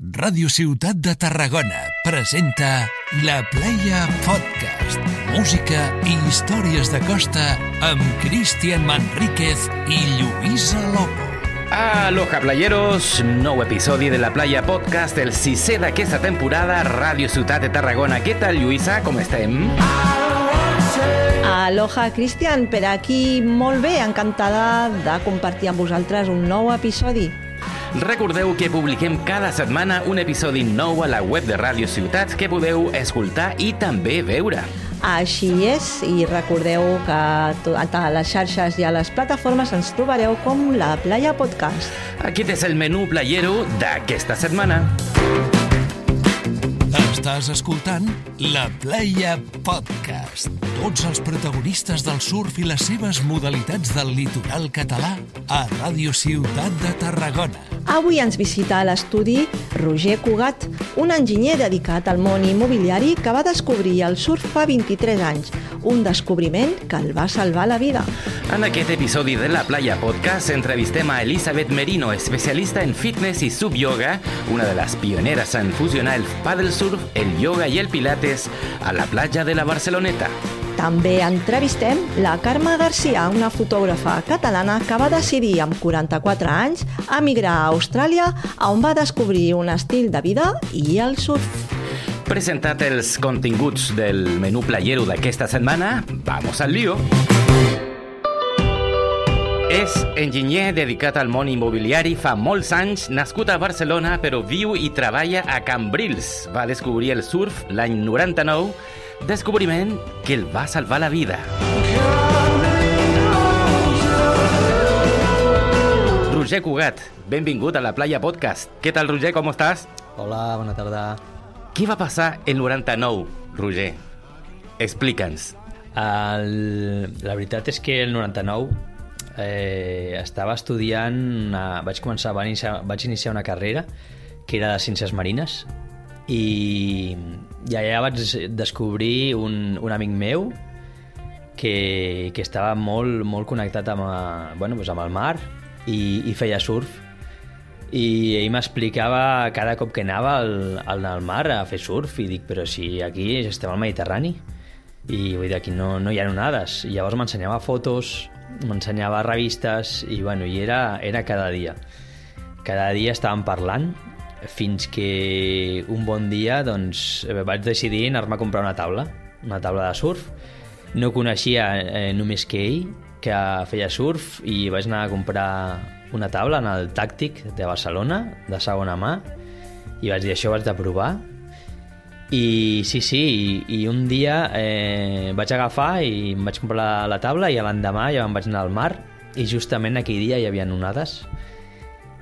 Ràdio Ciutat de Tarragona presenta La Playa Podcast. Música i històries de costa amb Cristian Manríquez i Lluïsa Lopo. Aloha playeros, nou episodi de la Playa Podcast, el sisè d'aquesta temporada, Ràdio Ciutat de Tarragona. Què tal, Lluïsa? Com estem? Aloha, Cristian, per aquí molt bé, encantada de compartir amb vosaltres un nou episodi. Recordeu que publiquem cada setmana un episodi nou a la web de Ràdio Ciutat que podeu escoltar i també veure. Així és, i recordeu que a les xarxes i a les plataformes ens trobareu com la Playa Podcast. Aquest és el menú playero d'aquesta setmana. Estàs escoltant La Playa Podcast. Tots els protagonistes del surf i les seves modalitats del litoral català a Ràdio Ciutat de Tarragona. Avui ens visita a l'estudi Roger Cugat, un enginyer dedicat al món immobiliari que va descobrir el surf fa 23 anys, un descobriment que el va salvar la vida. En aquest episodi de La Playa Podcast entrevistem a Elisabet Merino, especialista en fitness i subyoga, una de les pioneres en fusionar el paddle surf, el yoga i el pilates a la platja de la Barceloneta. També entrevistem la Carme Garcia, una fotògrafa catalana que va decidir amb 44 anys emigrar a Austràlia, on va descobrir un estil de vida i el surf. Presentat els continguts del menú playero d'aquesta setmana, vamos al lío. És enginyer dedicat al món immobiliari fa molts anys, nascut a Barcelona, però viu i treballa a Cambrils. Va descobrir el surf l'any 99, descobriment que el va salvar la vida. Roger Cugat, benvingut a la Playa Podcast. Què tal, Roger, com estàs? Hola, bona tarda. Què va passar el 99, Roger? Explica'ns. El, la veritat és que el 99 eh, estava estudiant, una, vaig començar, vaig iniciar, vaig iniciar una carrera que era de Ciències Marines i, i allà vaig descobrir un, un amic meu que, que estava molt, molt connectat amb, a, bueno, doncs amb el mar i, i feia surf. I ell m'explicava cada cop que anava al, al, al mar a fer surf i dic, però si aquí estem al Mediterrani? I vull dir, aquí no, no hi ha onades. I llavors m'ensenyava fotos m'ensenyava revistes i, bueno, i era, era cada dia cada dia estàvem parlant fins que un bon dia doncs, vaig decidir anar-me a comprar una taula una taula de surf no coneixia eh, només que ell que feia surf i vaig anar a comprar una taula en el Tàctic de Barcelona, de segona mà, i vaig dir, això ho haig de provar. I sí, sí, i, i un dia eh, vaig agafar i em vaig comprar la, la taula i l'endemà ja me'n vaig anar al mar i justament aquell dia hi havia onades.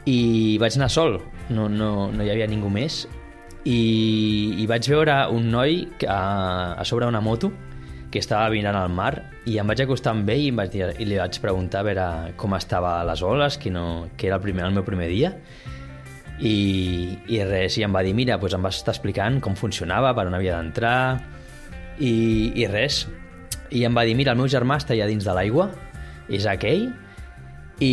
I vaig anar sol, no, no, no hi havia ningú més. I, i vaig veure un noi a, a sobre una moto que estava mirant al mar i em vaig acostar amb ell i, em vaig dir, i li vaig preguntar a veure com estava les oles, que, no, que era el, primer, el meu primer dia i, i res, i em va dir, mira, doncs em vas estar explicant com funcionava, per on havia d'entrar i, i res. I em va dir, mira, el meu germà està allà dins de l'aigua és aquell i,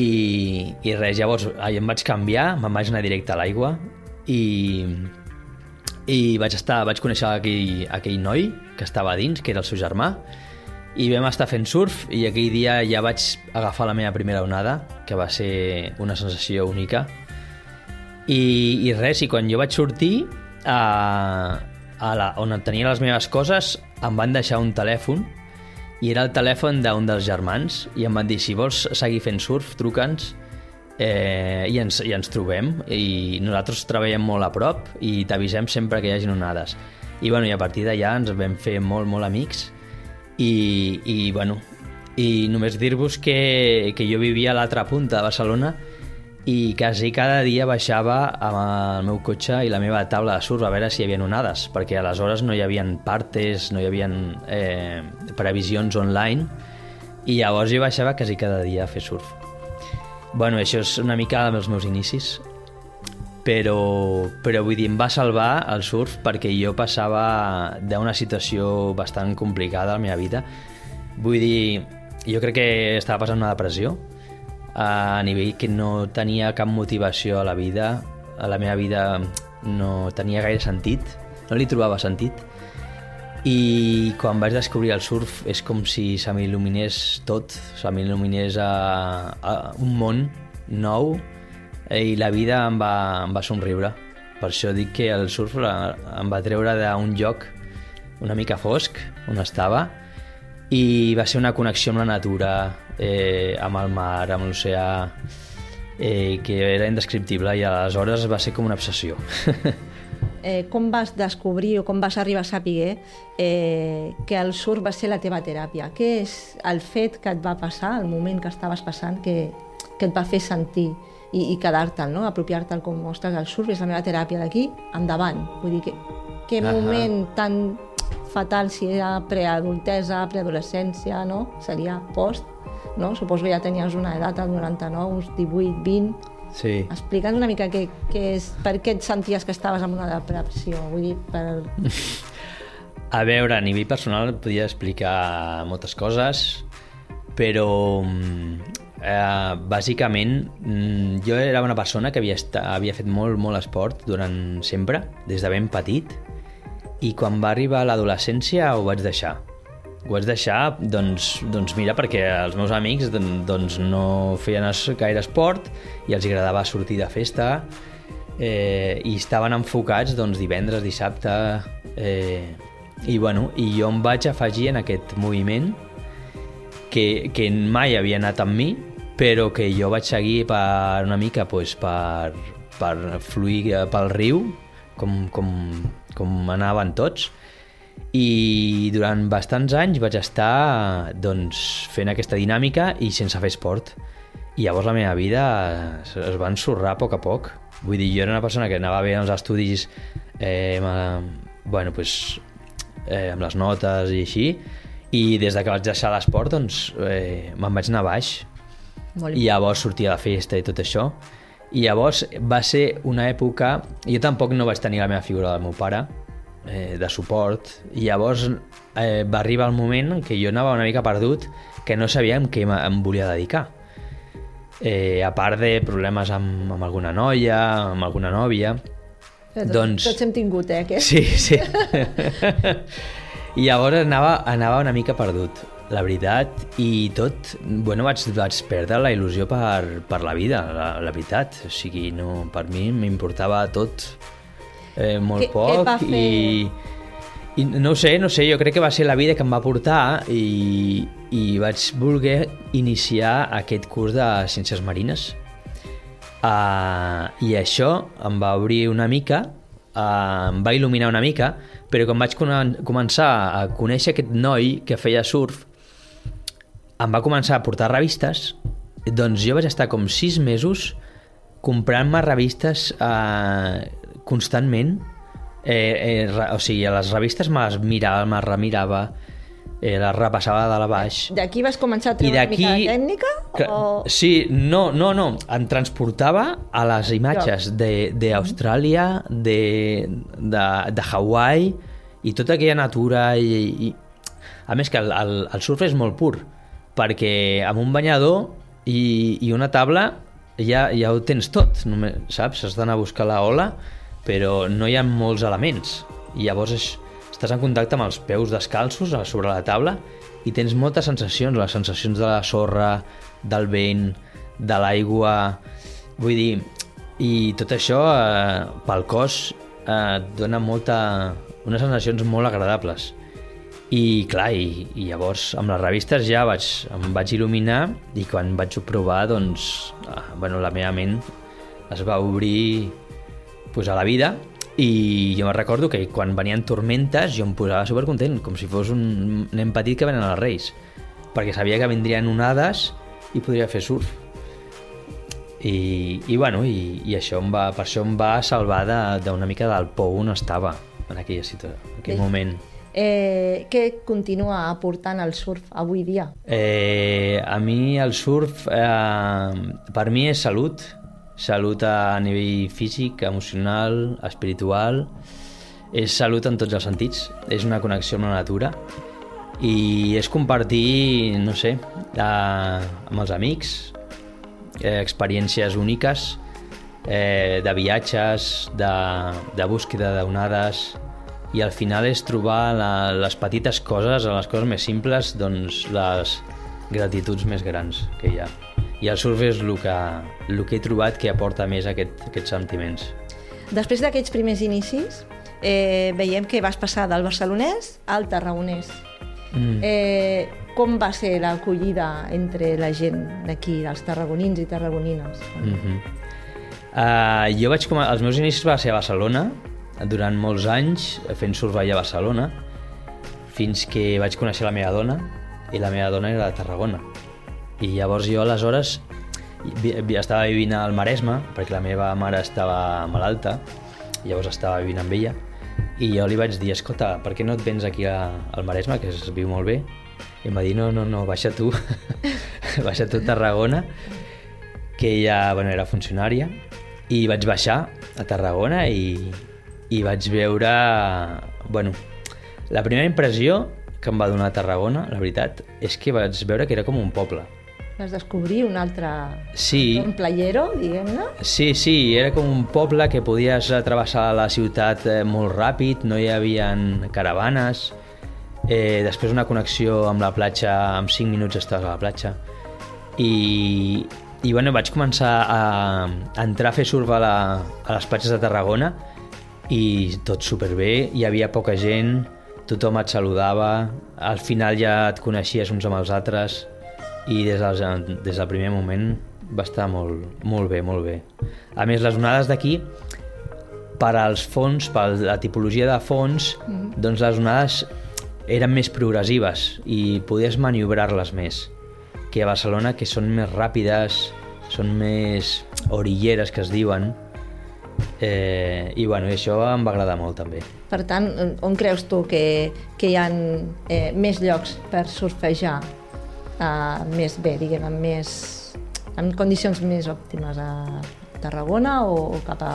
i res, llavors em vaig canviar, me'n vaig anar directe a l'aigua i, i vaig estar, vaig conèixer aquell, aquell noi que estava dins, que era el seu germà i vam estar fent surf i aquell dia ja vaig agafar la meva primera onada que va ser una sensació única i, i res, i quan jo vaig sortir a, a la, on tenia les meves coses em van deixar un telèfon i era el telèfon d'un dels germans i em van dir, si vols seguir fent surf, truca'ns eh, i, ens, i ens trobem. I nosaltres treballem molt a prop i t'avisem sempre que hi hagi onades. I, bueno, i a partir d'allà ens vam fer molt, molt amics i, i bueno, i només dir-vos que, que jo vivia a l'altra punta de Barcelona i quasi cada dia baixava amb el meu cotxe i la meva taula de surf a veure si hi havia onades, perquè aleshores no hi havia partes, no hi havia eh, previsions online, i llavors jo baixava quasi cada dia a fer surf. Bueno, això és una mica dels meus inicis, però, però vull dir, em va salvar el surf perquè jo passava d'una situació bastant complicada a la meva vida. Vull dir, jo crec que estava passant una depressió, a nivell que no tenia cap motivació a la vida, a la meva vida no tenia gaire sentit, no li trobava sentit. I quan vaig descobrir el surf és com si se m'il·luminés tot, se m'il·luminés a, a un món nou i la vida em va, em va somriure. Per això dic que el surf em va treure d'un lloc una mica fosc, on estava, i va ser una connexió amb la natura, eh, amb el mar, amb l'oceà, eh, que era indescriptible i aleshores va ser com una obsessió. Eh, com vas descobrir o com vas arribar a saber eh, que el surf va ser la teva teràpia? Què és el fet que et va passar, el moment que estaves passant, que, que et va fer sentir i, i quedar-te'l, no? apropiar-te'l com, ostres, el surf és la meva teràpia d'aquí, endavant. Vull dir, que, que moment tan fatal si era preadultesa, preadolescència, no? Seria post, no? Suposo que ja tenies una edat, al 99, uns 18, 20... Sí. Explica'ns una mica què, què és, per què et senties que estaves en una depressió, vull dir, per... A veure, a nivell personal et podia explicar moltes coses, però mm, eh, bàsicament mm, jo era una persona que havia, esta, havia fet molt, molt esport durant sempre, des de ben petit, i quan va arribar l'adolescència ho vaig deixar. Ho vaig deixar, doncs, doncs mira, perquè els meus amics don- doncs, no feien gaire esport i els agradava sortir de festa eh, i estaven enfocats doncs, divendres, dissabte... Eh, i, bueno, I jo em vaig afegir en aquest moviment que, que mai havia anat amb mi, però que jo vaig seguir per una mica pues, per, per fluir eh, pel riu, com, com, com anaven tots, i durant bastants anys vaig estar doncs, fent aquesta dinàmica i sense fer esport. I llavors la meva vida es, va ensorrar a poc a poc. Vull dir, jo era una persona que anava bé als estudis, eh, amb, bueno, pues, eh, amb les notes i així, i des de que vaig deixar l'esport, doncs, eh, me'n vaig anar baix. Molt I llavors sortia a la festa i tot això. I llavors va ser una època... Jo tampoc no vaig tenir la meva figura del meu pare, eh, de suport, i llavors eh, va arribar el moment en què jo anava una mica perdut, que no sabia en què em, em volia dedicar. Eh, a part de problemes amb, amb alguna noia, amb alguna nòvia... Tots, Doncs- Tots hem tingut, eh, aquest? Sí, sí. I llavors anava, anava una mica perdut, la veritat, i tot, bueno, vaig, vaig perdre la il·lusió per, per la vida, la, la veritat. O sigui, no, per mi m'importava tot eh, molt Què- què poc va fer? i, i no ho sé, no sé, jo crec que va ser la vida que em va portar i, i vaig voler iniciar aquest curs de Ciències Marines Uh, I això em va obrir una mica, uh, em va il·luminar una mica, però quan vaig comen- començar a conèixer aquest noi que feia surf, em va començar a portar revistes, doncs jo vaig estar com sis mesos comprant-me revistes uh, constantment, eh, eh, re- o sigui, les revistes me les mirava, me les remirava, eh, les repassava de la baix. D'aquí vas començar a treure una mica de tècnica? Que- O... Sí, no, no, no. Em transportava a les imatges de- d'Austràlia, de, de, de Hawaii i tota aquella natura i, i... A més que el, el, el surf és molt pur perquè amb un banyador i, i una taula ja, ja ho tens tot, només, saps? Has d'anar a buscar la ola, però no hi ha molts elements. I llavors és, estàs en contacte amb els peus descalços a sobre la taula i tens moltes sensacions, les sensacions de la sorra, del vent, de l'aigua... Vull dir, i tot això eh, pel cos eh, et dona molta, unes sensacions molt agradables. I clar, i, i llavors amb les revistes ja vaig, em vaig il·luminar i quan vaig provar, doncs, eh, bueno, la meva ment es va obrir pues, a la vida i jo me recordo que quan venien tormentes jo em posava supercontent, com si fos un nen petit que venen als Reis, perquè sabia que vindrien onades i podria fer surf. I, i bueno, i, i això em va, per això em va salvar d'una mica del pou on estava en aquella situació, en aquell Bé. moment. Eh, què continua aportant el surf avui dia? Eh, a mi el surf, eh, per mi és salut, salut a nivell físic, emocional, espiritual, és salut en tots els sentits, és una connexió amb la natura. I és compartir, no sé, eh, amb els amics, eh, experiències úniques eh, de viatges, de, de búsqueda d'onades, i al final és trobar la, les petites coses, les coses més simples, doncs les gratituds més grans que hi ha. I el surf és el que, el que he trobat que aporta més aquest, aquests sentiments. Després d'aquests primers inicis, eh, veiem que vas passar del barcelonès al tarragonès. Mm. Eh, com va ser l'acollida entre la gent d'aquí, dels tarragonins i tarragonines? Mm -hmm. uh, jo vaig com els meus inicis va ser a Barcelona, durant molts anys, fent surf allà a Barcelona, fins que vaig conèixer la meva dona, i la meva dona era de Tarragona. I llavors jo aleshores estava vivint al Maresme, perquè la meva mare estava malalta, i llavors estava vivint amb ella, i jo li vaig dir, escolta, per què no et vens aquí a, al Maresme, que es viu molt bé? I em va dir, no, no, no, baixa tu, baixa tu a Tarragona, que ella bueno, era funcionària, i vaig baixar a Tarragona i, i vaig veure... Bueno, la primera impressió que em va donar Tarragona, la veritat, és que vaig veure que era com un poble. Vas descobrir un altre... Sí. Un playero, diguem-ne? Sí, sí, era com un poble que podies travessar la ciutat eh, molt ràpid, no hi havia caravanes, eh, després una connexió amb la platja, en 5 minuts estaves a la platja, i, i bueno, vaig començar a, a entrar a fer surf a, la, a les platges de Tarragona i tot superbé, hi havia poca gent, tothom et saludava, al final ja et coneixies uns amb els altres i des del, des del primer moment va estar molt, molt bé, molt bé. A més, les onades d'aquí, per als fons, per la tipologia de fons, mm -hmm. doncs les onades eren més progressives i podies maniobrar-les més que a Barcelona, que són més ràpides, són més orilleres, que es diuen, Eh, I bueno, això em va agradar molt també. Per tant, on creus tu que, que hi ha eh, més llocs per surfejar eh, més bé, diguem, amb més, en condicions més òptimes a Tarragona o, o cap a,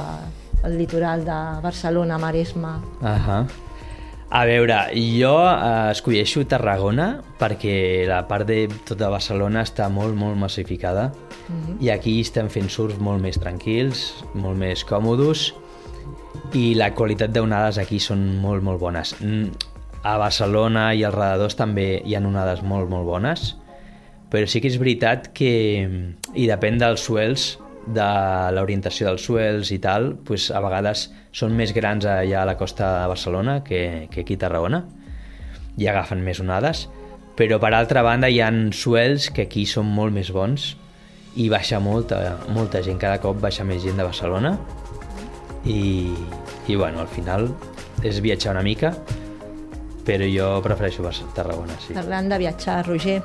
al litoral de Barcelona, Maresme? Uh -huh. A veure, jo eh, escolleixo Tarragona perquè la part de tota Barcelona està molt, molt massificada uh -huh. i aquí estem fent surf molt més tranquils, molt més còmodes i la qualitat d'onades aquí són molt, molt bones. A Barcelona i als redadors també hi ha onades molt, molt bones, però sí que és veritat que, i depèn dels suels, de l'orientació dels suels i tal, pues a vegades són més grans allà a la costa de Barcelona que, que aquí a Tarragona i agafen més onades, però per altra banda hi han suels que aquí són molt més bons i baixa molta, molta gent, cada cop baixa més gent de Barcelona i, i bueno, al final és viatjar una mica, però jo prefereixo Tarragona, sí. Parlant de viatjar, Roger,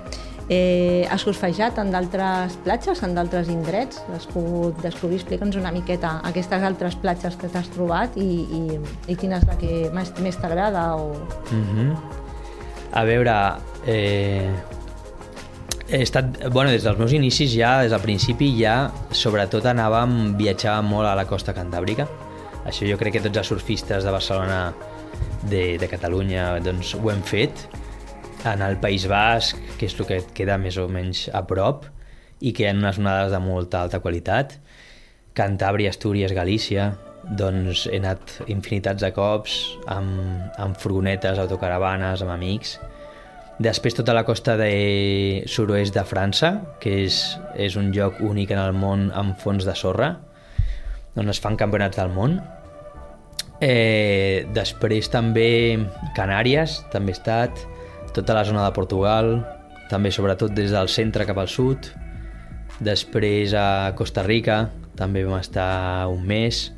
Eh, has surfejat en d'altres platges, en d'altres indrets? Has pogut descobrir? Explica'ns una miqueta aquestes altres platges que t'has trobat i, i, i quina és la que més, més t'agrada? O... Mm -hmm. A veure, eh, he estat, bueno, des dels meus inicis ja, des del principi ja, sobretot anàvem, viatjàvem molt a la costa cantàbrica. Això jo crec que tots els surfistes de Barcelona, de, de Catalunya, doncs ho hem fet en el País Basc, que és el que queda més o menys a prop, i que hi ha unes onades de molta alta qualitat. Cantàbria, Astúries, Galícia, doncs he anat infinitats de cops amb, amb furgonetes, autocaravanes, amb amics. Després tota la costa de suroest de França, que és, és un lloc únic en el món amb fons de sorra, on es fan campionats del món. Eh, després també Canàries, també he estat, tota la zona de Portugal, també sobretot des del centre cap al sud, després a Costa Rica, també vam estar un mes,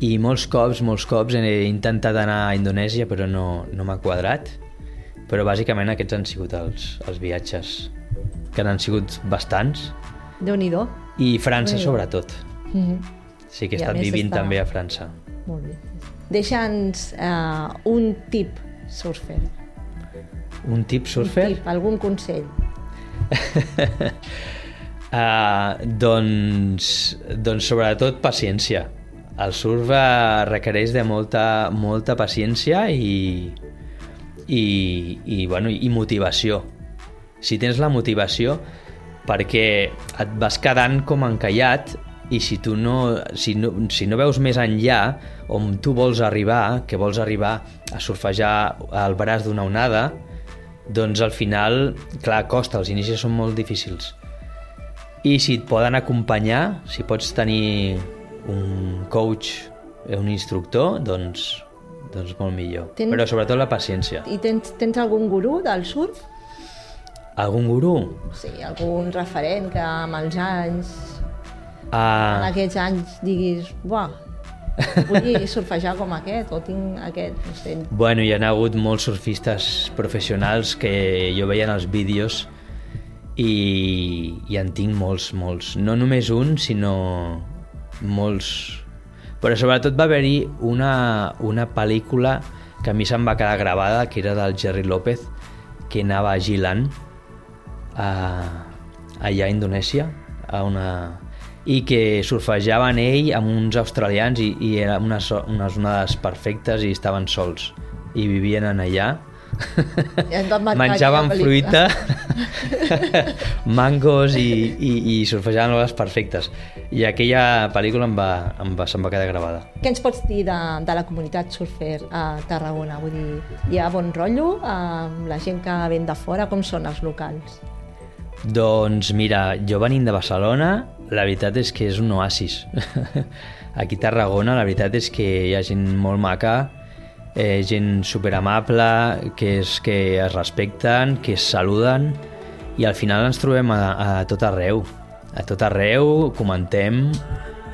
i molts cops, molts cops he intentat anar a Indonèsia però no, no m'ha quadrat, però bàsicament aquests han sigut els, els viatges, que han sigut bastants. déu nhi I França sobretot. Mm -hmm. Sí que he estat vivint està... també a França. Molt bé. Deixa'ns uh, un tip surfer un tip surfer? Un tip, algun consell. uh, doncs, doncs sobretot paciència. El surf requereix de molta, molta paciència i, i, i, bueno, i motivació. Si tens la motivació, perquè et vas quedant com encallat i si tu no, si no, si no veus més enllà on tu vols arribar, que vols arribar a surfejar al braç d'una onada, doncs al final, clar, costa, els inicis són molt difícils. I si et poden acompanyar, si pots tenir un coach, un instructor, doncs, doncs molt millor. Ten- Però sobretot la paciència. I tens, tens algun gurú del surf? Algun gurú? Sí, algun referent que amb els anys, en Ah, aquests anys, diguis, buah, vull surfejar com aquest, o tinc aquest, no sé. Bueno, hi ha hagut molts surfistes professionals que jo veia en els vídeos i, i en tinc molts, molts. No només un, sinó molts. Però sobretot va haver-hi una, una pel·lícula que a mi se'm va quedar gravada, que era del Jerry López, que anava a Gilan, a, allà a Indonèsia, a una, i que surfejaven ell amb uns australians i, i eren unes, unes onades perfectes i estaven sols i vivien en allà menjaven fruita mangos i, i, i surfejaven onades perfectes i aquella pel·lícula em va, em va, se'm va quedar gravada Què ens pots dir de, de la comunitat surfer a Tarragona? Vull dir, hi ha bon rotllo amb la gent que ven de fora? Com són els locals? Doncs mira, jo venint de Barcelona, la veritat és que és un oasis. Aquí a Tarragona la veritat és que hi ha gent molt maca, eh, gent superamable, que, és, que es respecten, que es saluden i al final ens trobem a, a tot arreu. A tot arreu comentem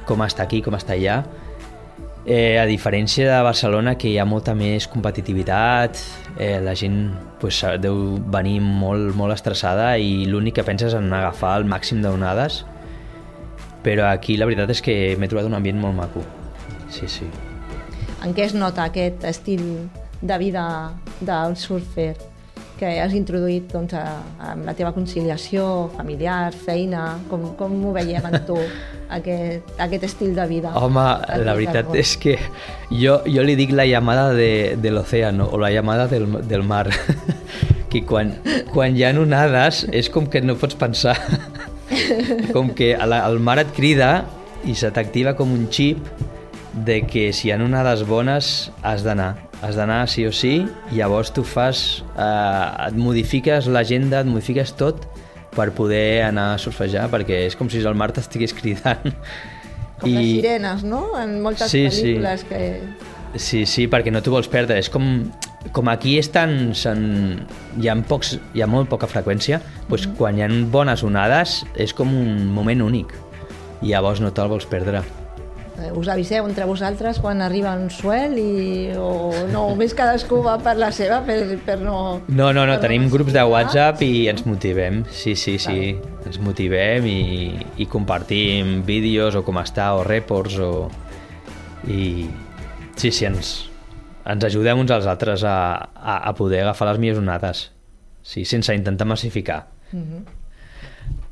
com està aquí, com està allà. Eh, a diferència de Barcelona, que hi ha molta més competitivitat, eh, la gent pues, deu venir molt, molt estressada i l'únic que penses en agafar el màxim d'onades, però aquí la veritat és que m'he trobat un ambient molt maco. Sí, sí. En què es nota aquest estil de vida del surfer que has introduït doncs, a, amb la teva conciliació familiar, feina, com, com ho veiem en tu, aquest, aquest estil de vida? Home, la a veritat és que jo, jo li dic la llamada de, de l'océano o la llamada del, del mar que quan, quan hi ha onades és com que no pots pensar com que la, el mar et crida i se t'activa com un xip de que si hi ha onades bones has d'anar has d'anar sí o sí i llavors tu fas eh, et modifiques l'agenda, et modifiques tot per poder anar a surfejar perquè és com si el mar t'estigués cridant Com les sirenes, no? En moltes Sí, sí. pel·lícules que... Sí, sí, perquè no t'ho vols perdre. És com, com aquí és tan, sen, hi, ha pocs, hi ha molt poca freqüència, doncs quan hi ha bones onades és com un moment únic i llavors no te'l vols perdre. Eh, Us aviseu entre vosaltres quan arriba un suel i... o no, més cadascú va per la seva per, per no... No, no, no, tenim grups de. WhatsApp i ens motivem. Sí, sí, sí, ens motivem i, i compartim vídeos o com està, o reports o... I sí, sí, ens, ens ajudem uns als altres a, a, a poder agafar les millors onades. Sí, sense intentar massificar.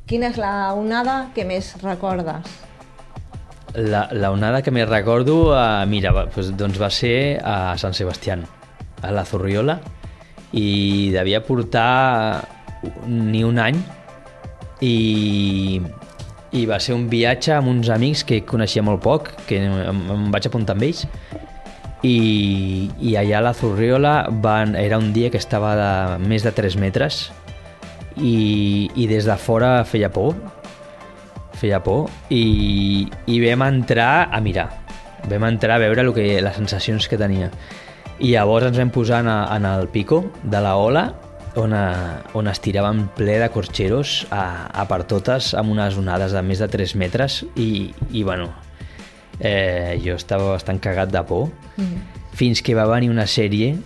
Quina és la onada que més recordes? La, la onada que més recordo, uh, mira, va, doncs, doncs va ser a Sant Sebastián, a la Zorriola, i devia portar ni un any i, i va ser un viatge amb uns amics que coneixia molt poc, que em, em vaig apuntar amb ells, i, i allà a la Zorriola van, era un dia que estava de més de 3 metres i, i des de fora feia por, feia por. I, i vam entrar a mirar vam entrar a veure el que, les sensacions que tenia. I llavors ens vam posar en, en el pico de la ola on, a, on estiràvem ple de corxeros a, a per totes amb unes onades de més de 3 metres i, i bueno eh, jo estava bastant cagat de por. Fins que va venir una sèrie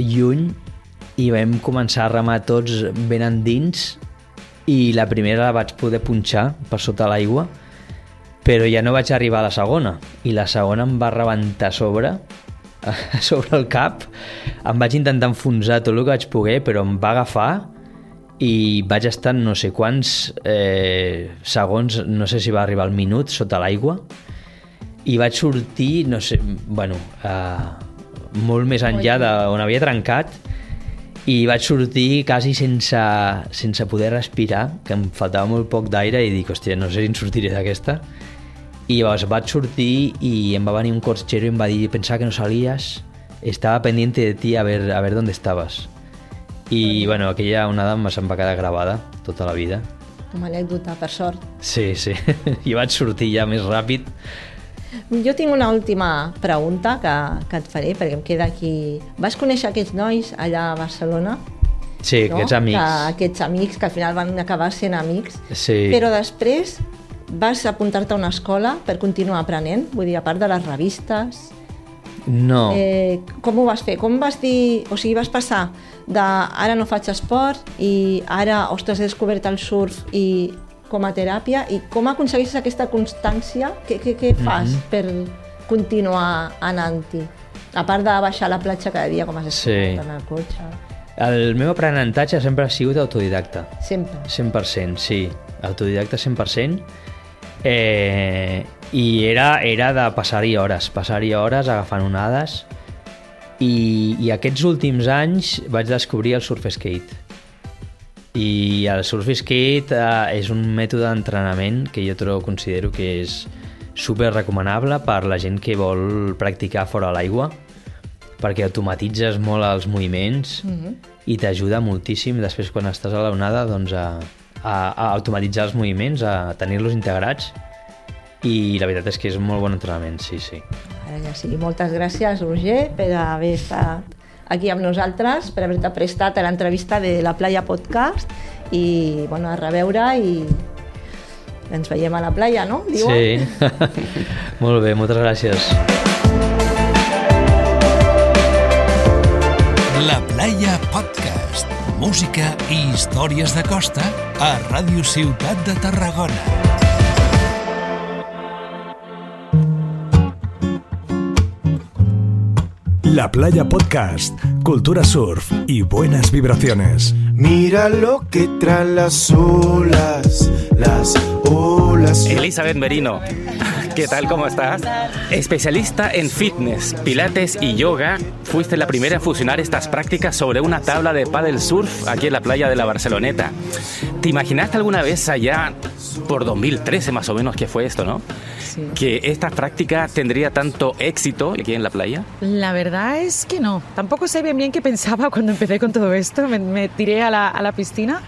lluny i vam començar a remar tots ben endins i la primera la vaig poder punxar per sota l'aigua però ja no vaig arribar a la segona i la segona em va rebentar a sobre a sobre el cap. Em vaig intentar enfonsar tot el que vaig poder però em va agafar i vaig estar no sé quants eh, segons, no sé si va arribar al minut sota l'aigua i vaig sortir, no sé, bueno, uh, molt més enllà d'on havia trencat i vaig sortir quasi sense, sense poder respirar, que em faltava molt poc d'aire i dic, hòstia, no sé si en sortiré d'aquesta. I llavors vaig sortir i em va venir un corchero i em va dir, pensava que no salies, estava pendiente de ti a ver, a ver dónde estabas. I, bueno, aquella onada em se'm va quedar gravada tota la vida. Com a anècdota, per sort. Sí, sí. I vaig sortir ja més ràpid. Jo tinc una última pregunta que, que et faré, perquè em queda aquí... Vas conèixer aquests nois allà a Barcelona? Sí, no? aquests amics. Que, aquests amics que al final van acabar sent amics. Sí. Però després vas apuntar-te a una escola per continuar aprenent? Vull dir, a part de les revistes... No. Eh, com ho vas fer? Com vas dir... O sigui, vas passar de ara no faig esport i ara, ostres, he descobert el surf i com a teràpia i com aconsegueixes aquesta constància? Què, què, què fas Mhm. per continuar anant-hi? A part de baixar a la platja cada dia, com has Sí. explicat en el cotxe. El meu aprenentatge sempre ha sigut autodidacta. Sempre. 100%, sí. Autodidacta 100%. Eh, I era, era de passar-hi hores, passar-hi hores agafant onades. I, I aquests últims anys vaig descobrir el surf skate. I el surf skate eh, és un mètode d'entrenament que jo trobo, considero que és super recomanable per la gent que vol practicar fora l'aigua perquè automatitzes molt els moviments Mm -hmm. i t'ajuda moltíssim després quan estàs a la onada doncs, a, a, a automatitzar els moviments, a tenir-los integrats i la veritat és que és un molt bon entrenament, sí, sí. Ara ja sí. Moltes gràcies, Roger, per haver estat aquí amb nosaltres, per haver-te prestat a l'entrevista de la Playa Podcast i, bueno, a reveure i ens veiem a la playa, no? Diuen? Sí, molt bé, moltes gràcies. La Playa Podcast. Música i històries de costa a Ràdio Ciutat de Tarragona. La Playa Podcast, cultura surf y buenas vibraciones. Mira lo que traen las olas, las olas. Elizabeth Merino, ¿qué tal? ¿Cómo estás? Especialista en fitness, pilates y yoga, fuiste la primera en fusionar estas prácticas sobre una tabla de paddle surf aquí en la playa de la Barceloneta. ¿Te imaginaste alguna vez allá, por 2013 más o menos que fue esto, no? Sí. Que esta práctica tendría tanto éxito aquí en la playa. La verdad es que no. Tampoco sé bien bien qué pensaba cuando empecé con todo esto. Me, me tiré a la, a la piscina,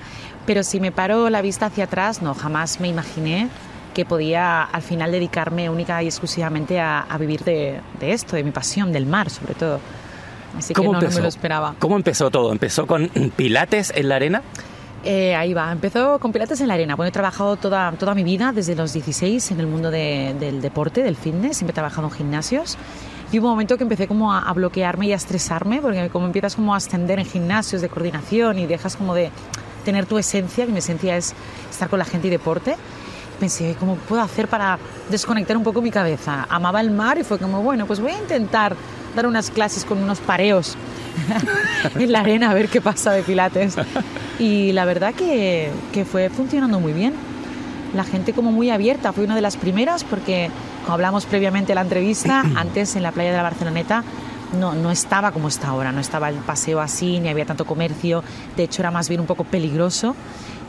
pero si me paro la vista hacia atrás, no, jamás me imaginé que podía al final dedicarme única y exclusivamente a, a vivir de, de esto, de mi pasión, del mar sobre todo. Así que no, no me lo esperaba. ¿Cómo empezó todo? ¿Empezó con pilates en la arena? Eh, ahí va, empezó con Pilates en la arena. Bueno, he trabajado toda, toda mi vida, desde los 16, en el mundo de- del deporte, del fitness, siempre he trabajado en gimnasios. Y hubo un momento que empecé como a, a bloquearme y a estresarme, porque como empiezas como a ascender en gimnasios de coordinación y dejas como de tener tu esencia, que mi esencia es estar con la gente y deporte, pensé, ¿cómo puedo hacer para desconectar un poco mi cabeza? Amaba el mar y fue como, bueno, pues voy a intentar dar unas clases con unos pareos en la arena a ver qué pasa de pilates. Y la verdad que, que fue funcionando muy bien. La gente como muy abierta, fue una de las primeras porque, como hablamos previamente en la entrevista, antes en la playa de la Barceloneta no, no estaba como está ahora, no estaba el paseo así, ni había tanto comercio, de hecho era más bien un poco peligroso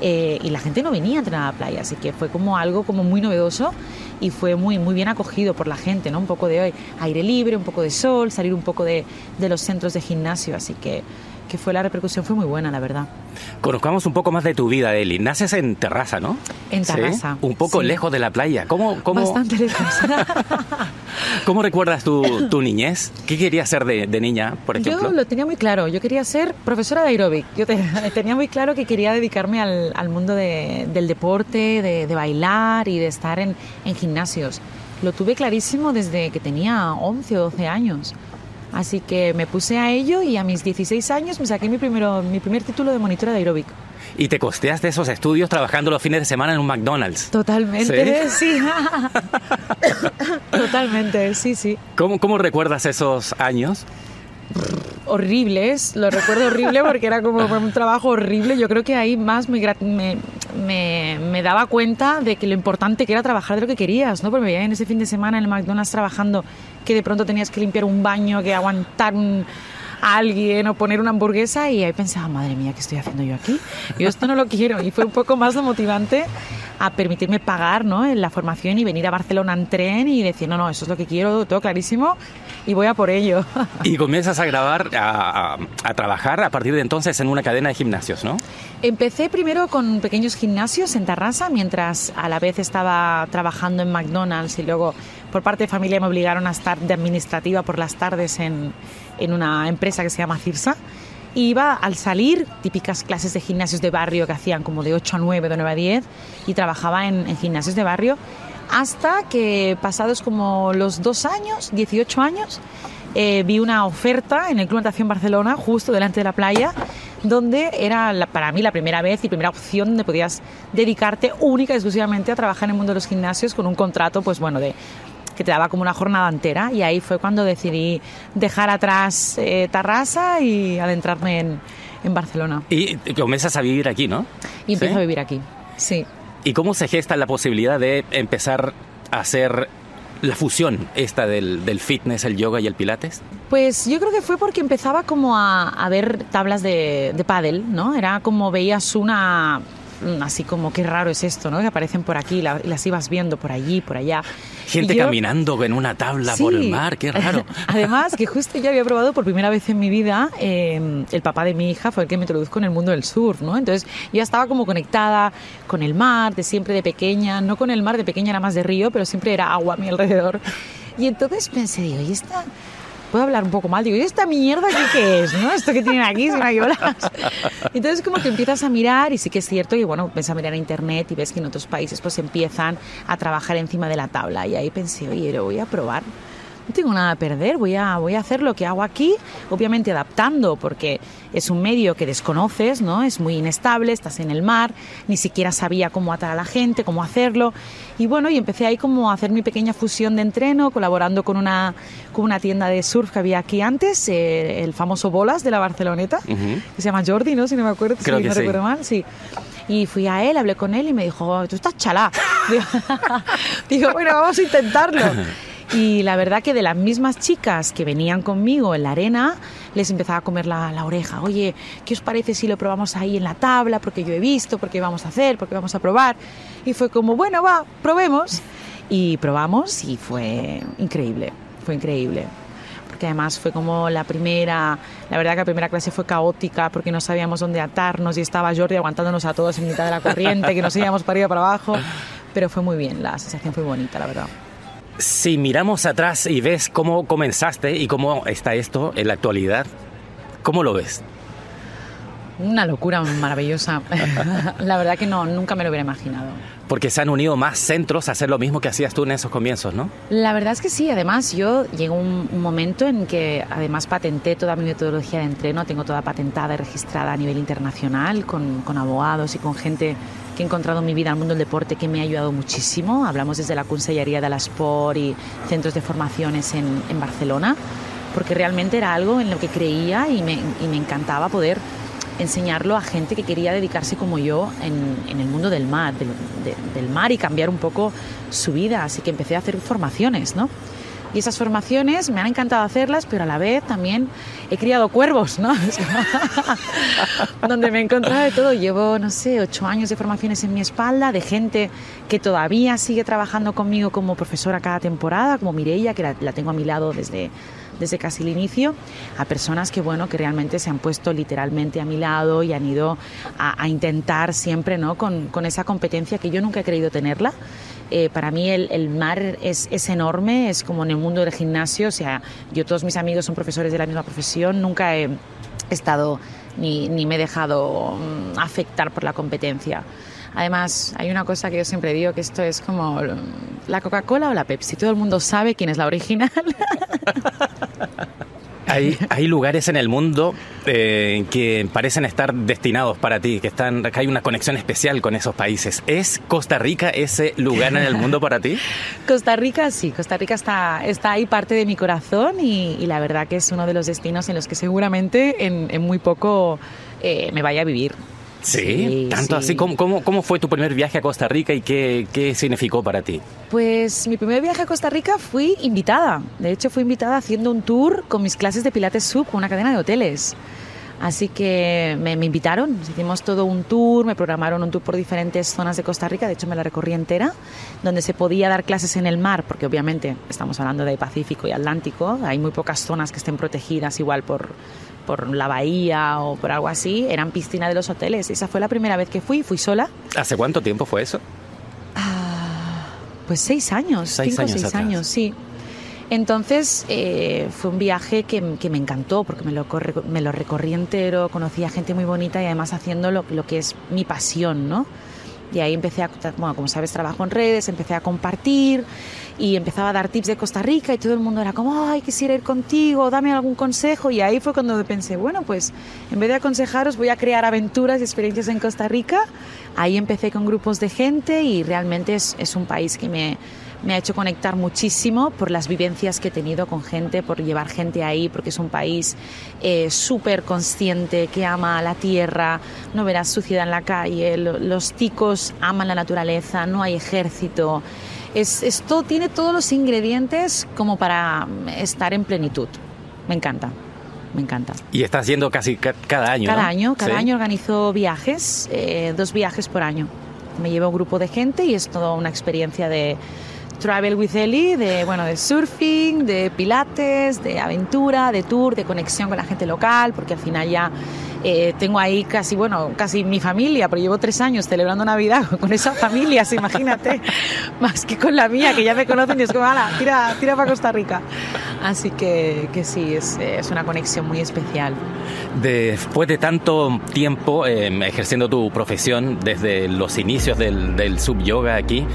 eh, y la gente no venía a entrenar a la playa, así que fue como algo como muy novedoso y fue muy, muy bien acogido por la gente, ¿no? Un poco de aire libre, un poco de sol, salir un poco de, de los centros de gimnasio, así que, que fue la repercusión fue muy buena, la verdad. Conozcamos un poco más de tu vida, Eli. Naces en Terraza, ¿no? En Sí, Terrassa, Un poco sí. lejos de la playa. ¿Cómo, cómo, Bastante lejos. ¿cómo recuerdas tu, tu niñez? ¿Qué querías ser de, de niña, por ejemplo? Yo lo tenía muy claro, yo quería ser profesora de aeróbic. Yo te- tenía muy claro que quería dedicarme al, al mundo de- del deporte, de, de bailar y de estar en, en gimnasios. Lo tuve clarísimo desde que tenía 11 o 12 años. Así que me puse a ello y a mis 16 años me saqué mi, primero, mi primer título de monitora de aeróbic. Y te costeaste esos estudios trabajando los fines de semana en un McDonald's. Totalmente, sí. Totalmente, sí, sí. ¿Cómo, ¿Cómo recuerdas esos años? Horribles, lo recuerdo horrible porque era como un trabajo horrible. Yo creo que ahí más me, me, me- me daba cuenta de que lo importante que era trabajar de lo que querías, ¿no? Porque me veía en ese fin de semana en el McDonald's trabajando que de pronto tenías que limpiar un baño, que aguantar un- a alguien o poner una hamburguesa y ahí pensaba, madre mía, ¿qué estoy haciendo yo aquí? Yo esto no lo quiero y fue un poco más lo motivante a permitirme pagar ¿no? en la formación y venir a Barcelona en tren y decir, no, no, eso es lo que quiero, todo clarísimo y voy a por ello. Y comienzas a grabar, a, a, a, trabajar a partir de entonces en una cadena de gimnasios, ¿no? Empecé primero con pequeños gimnasios en Tarrasa, mientras a la vez estaba trabajando en McDonald's y luego por parte de familia me obligaron a estar de administrativa por las tardes en, en una empresa que se llama Cirsa. Y iba al salir, típicas clases de gimnasios de barrio que hacían como de 8 a 9, de 9 a 10, y trabajaba en, en gimnasios de barrio hasta que pasados como los dos años, 18 años, eh, vi una oferta en el Club Natación Barcelona, justo delante de la playa, donde era la, para mí la primera vez y primera opción donde podías dedicarte única y exclusivamente a trabajar en el mundo de los gimnasios con un contrato, pues bueno, de que te daba como una jornada entera y ahí fue cuando decidí dejar atrás eh, Tarrasa y adentrarme en, en, Barcelona. Y comienzas a vivir aquí, ¿no? Y empiezo ¿Sí? a vivir aquí, sí. ¿Y cómo se gesta la posibilidad de empezar a hacer la fusión esta del, del, fitness, el yoga y el pilates? Pues yo creo que fue porque empezaba como a, a ver tablas de, de pádel, ¿no? Era como veías una así como qué raro es esto, ¿no? Que aparecen por aquí, la, las ibas viendo por allí, por allá. Gente yo, caminando en una tabla sí. por el mar, qué raro. Además, que justo yo había probado por primera vez en mi vida, eh, el papá de mi hija fue el que me introdujo en el mundo del surf, ¿no? Entonces yo ya estaba como conectada con el mar, de siempre de pequeña, no con el mar de pequeña era más de río, pero siempre era agua a mi alrededor. Y entonces pensé, digo, ¿y esta puedo hablar un poco mal, digo, ¿y esta mierda qué, qué es? ¿no? Esto que tienen aquí son ayolas. Entonces como que empiezas a mirar y sí que es cierto y bueno, ves a mirar a internet y ves que en otros países pues empiezan a trabajar encima de la tabla y ahí pensé, oye, lo voy a probar no tengo nada a perder, voy a, voy a hacer lo que hago aquí, obviamente adaptando, porque es un medio que desconoces, ¿no? Es muy inestable, estás en el mar, ni siquiera sabía cómo atar a la gente, cómo hacerlo. Y bueno, y empecé ahí como a hacer mi pequeña fusión de entreno, colaborando con una, con una tienda de surf que había aquí antes, eh, el famoso Bolas de la Barceloneta, uh -huh. que se llama Jordi, ¿no? Si no me acuerdo, Creo si que no sí. recuerdo mal, sí. Y fui a él, hablé con él y me dijo, tú estás chalá. Digo, bueno, vamos a intentarlo. Y la verdad que de las mismas chicas que venían conmigo en la arena, les empezaba a comer la, la, oreja. Oye, ¿qué os parece si lo probamos ahí en la tabla? Porque yo he visto, porque vamos a hacer, porque vamos a probar. Y fue como, bueno, va, probemos. Y probamos y fue increíble, fue increíble. Porque además fue como la primera, la verdad que la primera clase fue caótica porque no sabíamos dónde atarnos y estaba Jordi aguantándonos a todos en mitad de la corriente, que no seguíamos para arriba para abajo. Pero fue muy bien, la sensación fue bonita, la verdad. Si miramos atrás y ves cómo comenzaste y cómo está esto en la actualidad, ¿cómo lo ves? Una locura maravillosa. la verdad que no, nunca me lo hubiera imaginado. Porque se han unido más centros a hacer lo mismo que hacías tú en esos comienzos, ¿no? La verdad es que sí. Además, yo llegó un, un momento en que además patenté toda mi metodología de entreno, tengo toda patentada y registrada a nivel internacional con, con abogados y con gente que he encontrado en mi vida el mundo del deporte que me ha ayudado muchísimo. Hablamos desde la Consellería de la Sport y centros de formaciones en, en Barcelona, porque realmente era algo en lo que creía y me, y me encantaba poder enseñarlo a gente que quería dedicarse como yo en, en el mundo del mar, del, de, del mar y cambiar un poco su vida. Así que empecé a hacer formaciones, ¿no? Y esas formaciones me han encantado hacerlas, pero a la vez también he criado cuervos, ¿no? Donde me he encontrado de todo. Llevo, no sé, ocho años de formaciones en mi espalda, de gente que todavía sigue trabajando conmigo como profesora cada temporada, como Mireia, que la, tengo a mi lado desde, desde casi el inicio, a personas que, bueno, que realmente se han puesto literalmente a mi lado y han ido a, intentar siempre, ¿no? Con, con, esa competencia que yo nunca he querido tenerla. Eh, para mí el, el mar es, es, enorme, es como en el mundo del gimnasio, o sea, yo todos mis amigos son profesores de la misma profesión, nunca he estado ni, ni me he dejado um, afectar por la competencia. Además, hay una cosa que yo siempre digo, que esto es como la Coca-Cola o la Pepsi. Todo el mundo sabe quién es la original. Hay, hay, lugares en el mundo eh, que parecen estar destinados para ti, que, están, que hay una conexión especial con esos países. ¿Es Costa Rica ese lugar en el mundo para ti? Costa Rica sí, Costa Rica está, está ahí parte de mi corazón y, la verdad que es uno de los destinos en los que seguramente en, en muy poco eh, me vaya a vivir. Sí, tanto sí. así. ¿Cómo, cómo, cómo fue tu primer viaje a Costa Rica y qué, qué significó para ti? Pues mi primer viaje a Costa Rica fui invitada. De hecho, fui invitada haciendo un tour con mis clases de Pilates Sub con una cadena de hoteles. Así que me, me invitaron, hicimos todo un tour, me programaron un tour por diferentes zonas de Costa Rica, de hecho me la recorrí entera, donde se podía dar clases en el mar, porque obviamente estamos hablando de Pacífico y Atlántico, hay muy pocas zonas que estén protegidas igual por, por la bahía o por algo así, eran piscina de los hoteles. Esa fue la primera vez que fui, fui sola, ¿Hace cuánto tiempo fue eso? pues seis años, Seis cinco o seis atrás. años, sí. Entonces eh, fue un viaje que, que me encantó porque me lo, corre- me lo recorrí entero, conocí a gente muy bonita y además haciendo lo, lo que es mi pasión, ¿no? Y ahí empecé a, bueno, como sabes, trabajo en redes, empecé a compartir y empezaba a dar tips de Costa Rica y todo el mundo era como, ay, quisiera ir contigo, dame algún consejo. Y ahí fue cuando pensé, bueno, pues en vez de aconsejaros, voy a crear aventuras y experiencias en Costa Rica. Ahí empecé con grupos de gente y realmente es, es un país que me, me ha hecho conectar muchísimo por las vivencias que he tenido con gente, por llevar gente ahí, porque es un país eh, súper consciente, que ama la tierra, no verás suciedad en la calle, lo- los ticos aman la naturaleza, no hay ejército. Es, esto tiene todos los ingredientes como para estar en plenitud. Me encanta, me encanta. Y estás yendo casi ca- cada año, Cada ¿no? año, cada Sí. año organizo viajes, eh, dos viajes por año. Me llevo un grupo de gente y es toda una experiencia de travel with Ellie, de bueno, de surfing, de pilates, de aventura, de tour, de conexión con la gente local, porque al final ya eh, tengo ahí casi, bueno, casi mi familia, pero llevo tres años celebrando Navidad con esa familia, sí, imagínate, más que con la mía, que ya me conocen y es como, ala, tira, tira para Costa Rica. Así que, que sí, es, es una conexión muy especial. Después de tanto tiempo eh, ejerciendo tu profesión, desde los inicios del, del sub-yoga aquí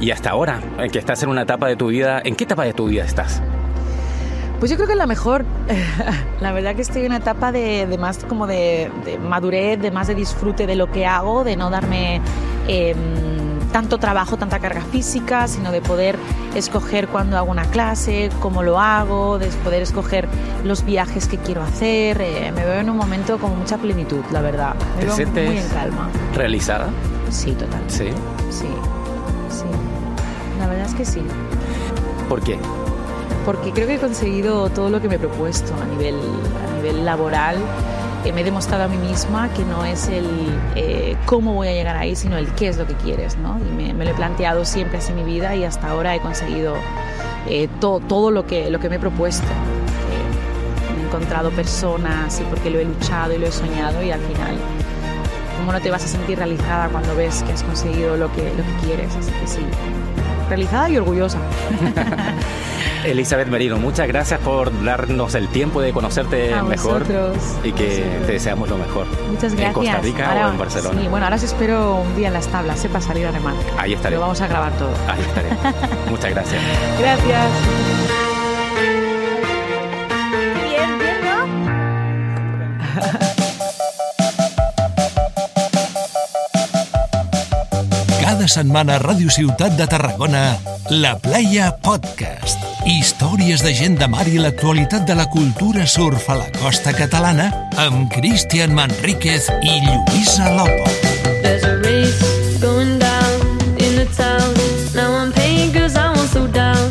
y hasta ahora, que estás en una etapa de tu vida, ¿en qué etapa de tu vida estás? Pues yo creo que la mejor, la verdad que estoy en una etapa de, de más como de, de madurez, de más de disfrute de lo que hago, de no darme eh, tanto trabajo, tanta carga física, sino de poder escoger cuándo hago una clase, cómo lo hago, de poder escoger los viajes que quiero hacer. eh, me veo en un momento con mucha plenitud, la verdad. Me ¿Te veo sientes muy en calma. realizada? Sí, total. Sí. Sí, sí. La verdad es que sí. ¿Por qué? porque creo que he conseguido todo lo que me he propuesto a nivel, a nivel laboral. Eh, me he demostrado a mí misma que no es el eh, cómo voy a llegar ahí, sino el qué es lo que quieres. ¿no? Y me, me lo he planteado siempre así mi vida y hasta ahora he conseguido eh, to- todo lo que, lo que me he propuesto. Eh, he encontrado personas y porque lo he luchado y lo he soñado y al final, ¿cómo no te vas a sentir realizada cuando ves que has conseguido lo que, lo que quieres? Así que sí, realizada y orgullosa. Elizabeth Merino, muchas gracias por darnos el tiempo de conocerte A mejor vosotros. y que Vosotros. te deseamos lo mejor. Muchas gracias. En Costa Rica Ahora- o en Barcelona. Sí, bueno, ahora os espero un día en las tablas, sepa salir a remar. Ahí estaré. Lo vamos a grabar todo. Ahí estaré. muchas gracias. Gracias. Cada setmana a Ràdio Ciutat de Tarragona, La Playa Podcast. Històries de gent de mar i l'actualitat de la cultura surf a la costa catalana amb Cristian Manríquez i Lluïsa Lopo. There's a race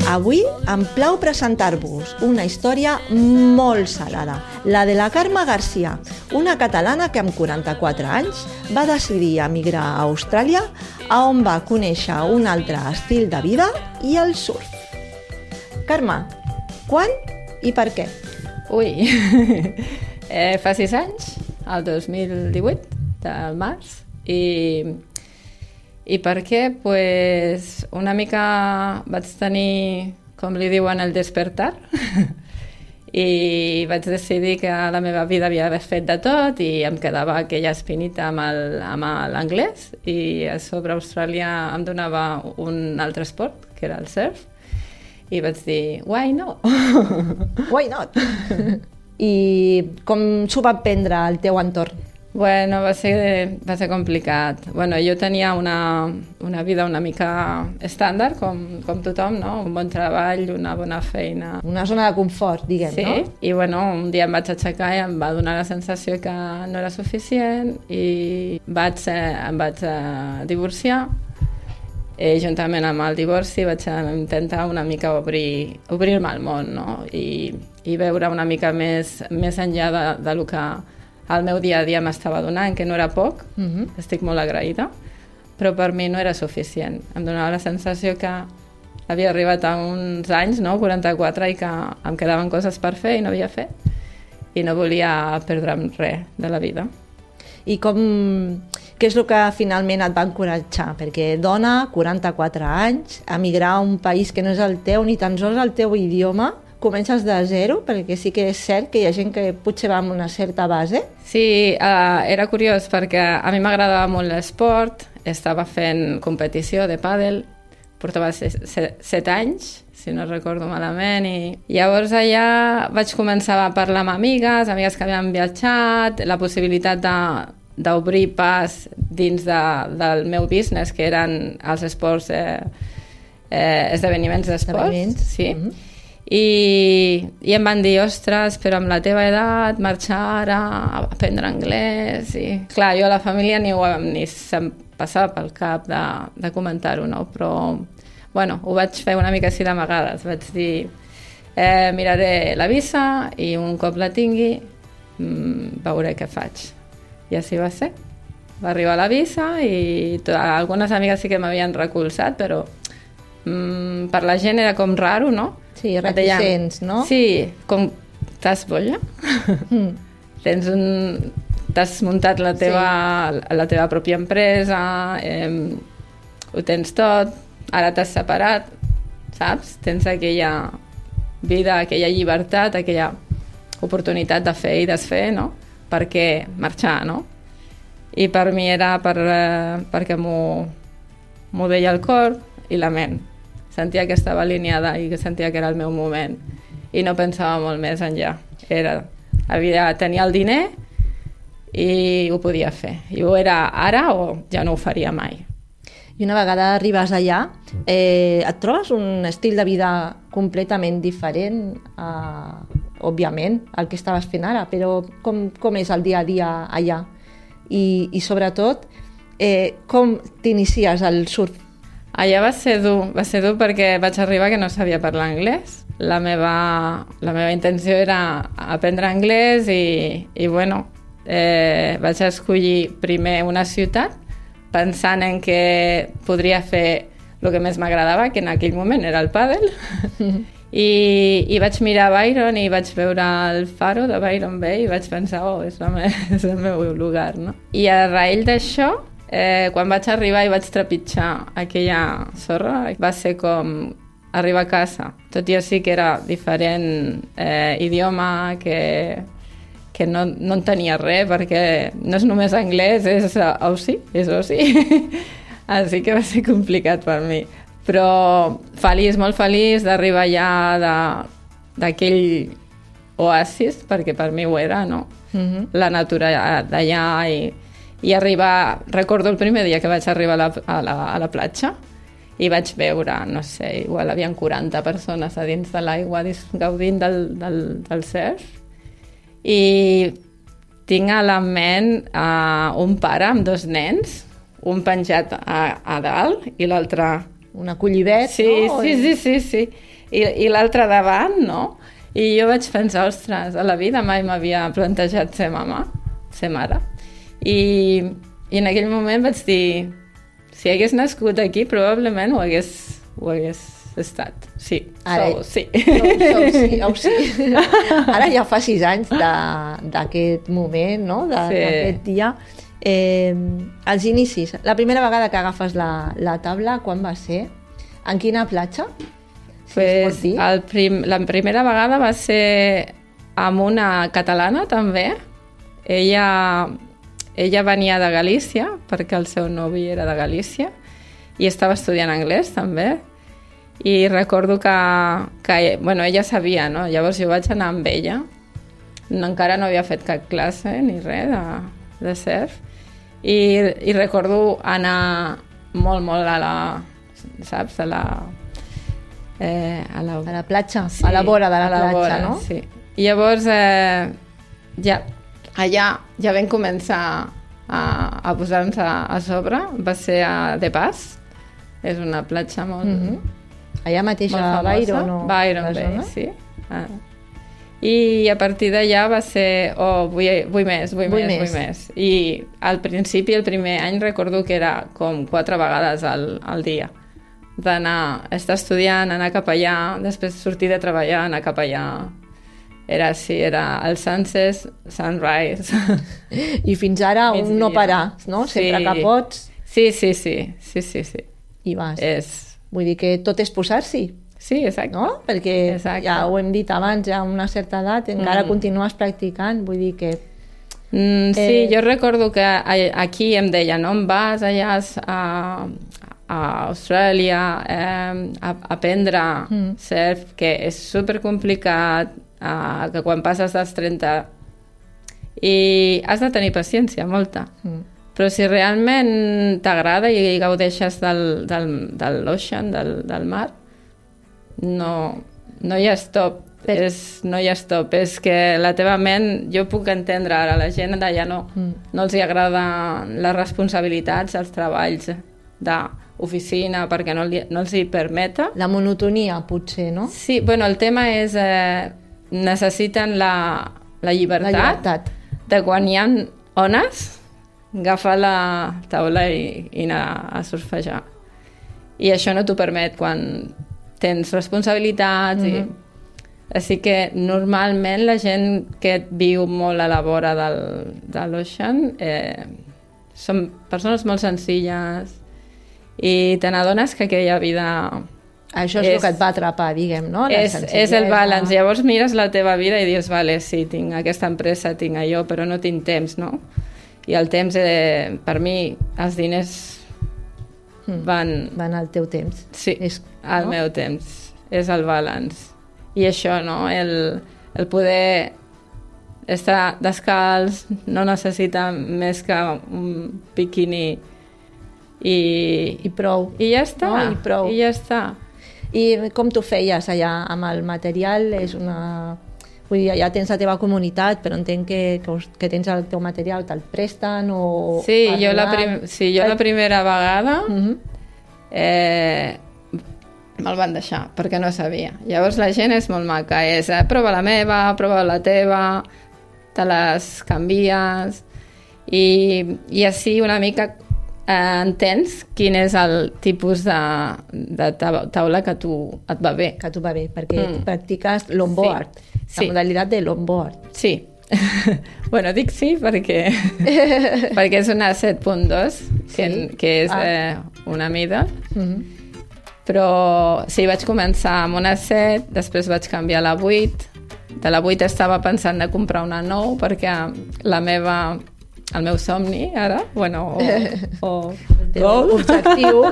Avui em plau presentar-vos una història molt salada, la de la Carme Garcia, una catalana que amb 44 anys va decidir emigrar a Austràlia, a on va conèixer un altre estil de vida i el surf. Carme, quan i per què? Ui, eh, fa sis anys, el 2018, del març, i, i per què? Pues una mica vaig tenir, com li diuen, el despertar, i vaig decidir que la meva vida havia fet de tot i em quedava aquella espinita amb l'anglès i a sobre Austràlia em donava un altre esport, que era el surf, i vaig dir, why no? Why not? I com s'ho va prendre el teu entorn? Bueno, va ser, va ser complicat. Bueno, jo tenia una, una vida una mica estàndard, com, com tothom, no? Un bon treball, una bona feina. Una zona de confort, diguem, Sí, no? i bueno, un dia em vaig aixecar i em va donar la sensació que no era suficient i vaig, eh, em vaig eh, divorciar i juntament amb el divorci vaig eh, intentar una mica obrir, obrir-me al món no? I, i veure una mica més, més enllà de, de lo que el meu dia a dia m'estava donant, que no era poc, Mhm. estic molt agraïda, però per mi no era suficient. Em donava la sensació que havia arribat a uns anys, no? 44, i que em quedaven coses per fer i no havia fet. I no volia perdre'm res de la vida. I com... Què és el que finalment et va encoratjar? Perquè dona, 44 anys, emigrar a un país que no és el teu, ni tan sols el teu idioma, comences de zero, perquè sí que és cert que hi ha gent que potser va amb una certa base. Sí, uh, era curiós perquè a mi m'agradava molt l'esport, estava fent competició de pàdel, portava se- se- set anys, si no recordo malament, i llavors allà vaig començar a parlar amb amigues, amigues que havien viatjat, la possibilitat de d'obrir pas dins de, del meu business, que eren els esports, eh, eh, esdeveniments d'esports. Sí. I, I em van dir, ostres, però amb la teva edat, marxar ara, a aprendre anglès... I... Clar, jo a la família ni, ho, ni se'm passava pel cap de, de comentar-ho, no? Però, bueno, ho vaig fer una mica així d'amagades. Vaig dir, eh, miraré la visa i un cop la tingui mm, veuré què faig. I així va ser. Va arribar la visa i to- algunes amigues sí que m'havien recolzat, però mm, per la gent era com raro, no? Sí, reticents, no? Sí, com t'has bolla? Mm. Tens un... T'has muntat la teva, la teva pròpia empresa, eh, ho tens tot, ara t'has separat, saps? Tens aquella vida, aquella llibertat, aquella oportunitat de fer i desfer, no? Per què marxar, no? I per mi era per, eh, perquè m'ho deia el cor i la ment. Sentia que estava alineada i que sentia que era el meu moment. I no pensava molt més enllà. Era, havia, tenia el diner i ho podia fer. I ho era ara o ja no ho faria mai. I una vegada arribes allà, eh, et trobes un estil de vida completament diferent, eh, òbviament, al que estaves fent ara, però com, com és el dia a dia allà? I, i sobretot, eh, com t'inicies al surf? Allà va ser dur, va ser dur perquè vaig arribar que no sabia parlar anglès. La meva, la meva intenció era aprendre anglès i, i bueno, eh, vaig escollir primer una ciutat pensant en que podria fer el que més m'agradava, que en aquell moment era el pàdel. I, I vaig mirar Byron i vaig veure el faro de Byron Bay i vaig pensar, oh, és, la me és el meu lugar, no? I a raïl d'això, eh, quan vaig arribar i vaig trepitjar aquella sorra, va ser com arribar a casa. Tot i així que era diferent eh, idioma, que, que no, no en tenia res, perquè no és només anglès, és Aussie, és Aussie. així que va ser complicat per mi. Però feliç, molt feliç d'arribar allà de- d'aquell oasis, perquè per mi ho era, no? Mm -hmm. la natura d'allà i, i arribar... Recordo el primer dia que vaig arribar a la, a la, a la platja i vaig veure, no sé, igual havien 40 persones a dins de l'aigua gaudint del, del, del surf i tinc a la ment uh, un pare amb dos nens, un penjat a, a dalt i l'altre Un acollidet, Sí, no? sí, sí, sí, sí. I, i l'altre davant, no? I jo vaig pensar, ostres, a la vida mai m'havia plantejat ser mama, ser mare. I, I en aquell moment vaig dir, si hagués nascut aquí, probablement ho hagués, ho hagués estat. Sí, Ara- sou, sí. Sou, sou, sí, sí. Ara ja fa sis anys d'aquest moment, no? de- Sí. d'aquest dia. Eh, els inicis. La primera vegada que agafes la, la taula, quan va ser? En quina platja? Si Pues, el prim, la primera vegada va ser amb una catalana, també. Ella, ella venia de Galícia, perquè el seu novi era de Galícia, i estava estudiant anglès, també. I recordo que, que bueno, ella sabia, no? Llavors jo vaig anar amb ella. No, encara no havia fet cap classe ni res de, de surf i, i recordo anar molt, molt a la... saps? A la... Eh, a la, A la platja, a la vora de la, a platja, vora, no? Sí. I llavors, eh, ja, allà ja vam començar a, a posar-nos a, a sobre. Va ser a De Paz. És una platja molt, mm Mhm. Allà mateix a. Byron o Byron la Bay, zona? sí. Ah. I a partir d'allà va ser, oh, vull, vull més, vull, Vull més, més. vull més. I al principi, el primer any, recordo que era com quatre vegades al, al dia d'anar, estar estudiant, anar cap allà, després sortir de treballar, anar cap allà. Era així, era el sunset, sunrise. I fins ara un no parar, no? Sempre que pots Sí, sí, sí, sí, sí, sí. i vas. És... Vull dir que tot és posar-s'hi, Sí, exacte. no? Perquè Exacte. ja ho hem dit abans, ja a una certa edat encara Mm. continues practicant, vull dir que... Mm, sí, Eh, jo recordo que aquí em deia, no em vas allà a, a Austràlia eh, a, a aprendre Mm. surf, que és super complicat, eh, que quan passes dels 30 i has de tenir paciència, molta. Mm. Però si realment t'agrada i gaudeixes del, del, de l'ocean, del, del mar, no, no hi ha stop. Per- És, no hi ha stop. És que la teva ment, jo puc entendre ara, la gent d'allà no, Mm. no els hi agrada les responsabilitats, els treballs d'oficina, perquè no, li, no els hi permeta. La monotonia, potser, no? Sí, bueno, el tema és... Eh, necessiten la, la llibertat, La llibertat. de quan hi ha ones, agafar la taula i, i anar a surfejar. I això no t'ho permet quan tens responsabilitats i... Mhm. Així que normalment la gent que viu molt a la vora del, de l'ocean eh, són persones molt senzilles i te n'adones que aquella vida Això és, És- el que et va atrapar, diguem, no? La és, és el balance. Llavors mires la teva vida i dius, vale, sí, tinc aquesta empresa, tinc allò, però no tinc temps, no? I el temps, eh, per mi, els diners Mm. van... Van al teu temps. Sí, És, al no? meu temps. És el balance. I això, no? El, el poder estar descalç no necessita més que un biquini i, I prou. i ja està. No? I prou. I ja està. I com tu feies allà amb el material? És una... Vull dir, allà tens la teva comunitat, però entenc que, que, us- que tens el teu material, te'l presten o... Sí, jo la, prim sí, jo la primera vegada Mhm. eh, me'l van deixar, perquè no sabia. Llavors la gent és molt maca, és eh, prova la meva, prova la teva, te les canvies, i, i així una mica eh, entens quin és el tipus de, de ta- taula que tu et va bé. Que tu va bé, perquè Mm. practiques longboard, Sí. la modalitat de longboard. Sí. bueno, dic sí perquè, perquè és una 7.2, que, Sí? que és Ah. eh, una mida, Mhm. però sí, vaig començar amb una 7, després vaig canviar a la 8, de la 8 estava pensant de comprar una 9 perquè la meva, el meu somni ara, bueno, o, o teu goal, objectiu.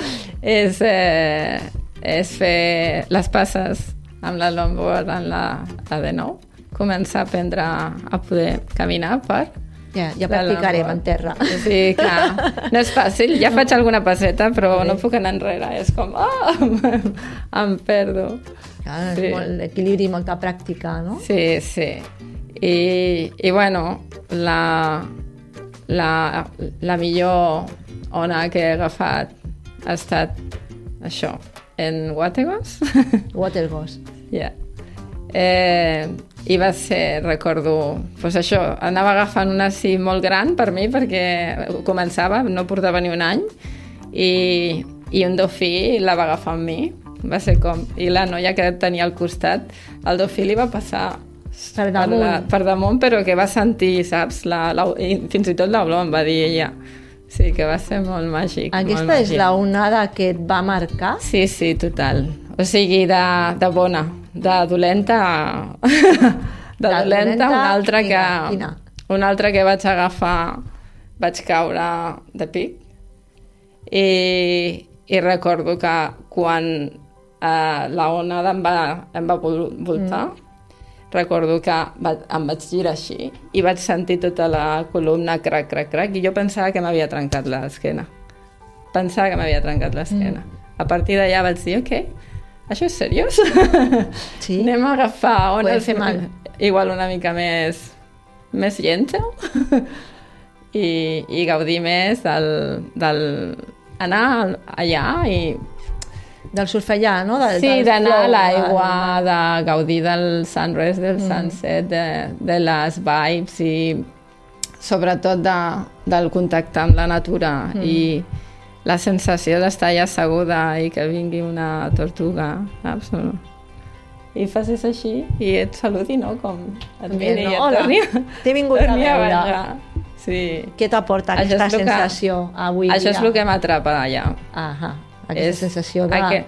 és, eh, és fer les passes amb la longboard en la, la de nou, començar a aprendre a poder caminar per Ja, ja practicarem en terra. Sí, clar, no és fàcil, ja faig alguna passeta, però no puc anar enrere, és com, ah, em perdo. Clar, Sí. és molt equilibri i molta pràctica, no? Sí, sí. I, i bueno, la, la, la millor ona que he agafat ha estat això, en Wategos. Watergos. yeah. eh, I va ser, recordo, pues això, anava agafant una així molt gran per mi perquè començava, no portava ni un any, i, i un dofí la va agafar amb mi. Va ser com... I la noia que tenia al costat, el dofí li va passar Per damunt. per, la, per damunt, però que va sentir, saps? La, la, i fins i tot l'olor em va dir ella. Sí, que va ser molt màgic. Aquesta molt és màgic. la onada que et va marcar? Sí, sí, total. O sigui, de, de bona, de dolenta de, De dolenta, dolenta, una altra que... quina, quina? Una altra que vaig agafar, vaig caure de pic i, i recordo que quan eh, la onada em va, em va vol- voltar, recordo que va, em vaig girar així i vaig sentir tota la columna crac, crac, crac, i jo pensava que m'havia trencat l'esquena. Pensava que m'havia trencat l'esquena. Mm. A partir d'allà vaig dir, ok, això és seriós? Sí. Anem a agafar on Puede fer mal. igual una mica més més lenta i, i gaudir més del, del anar allà i Del surfallar, no? Del, sí, d'anar a l'aigua, de gaudir del sunrise, del Mm. sunset, de, de les vibes i sobretot de, del contacte amb la natura Mm. i la sensació d'estar allà asseguda i que vingui una tortuga saps? i facis així i et saludi, no? Com et miri no? i et Hola, torni, t'he vingut a veure. venjar. Sí. Què t'aporta aquesta el que- sensació avui Això dia? és el que m'atrapa allà. Ahà, aquesta sensació de... aqu-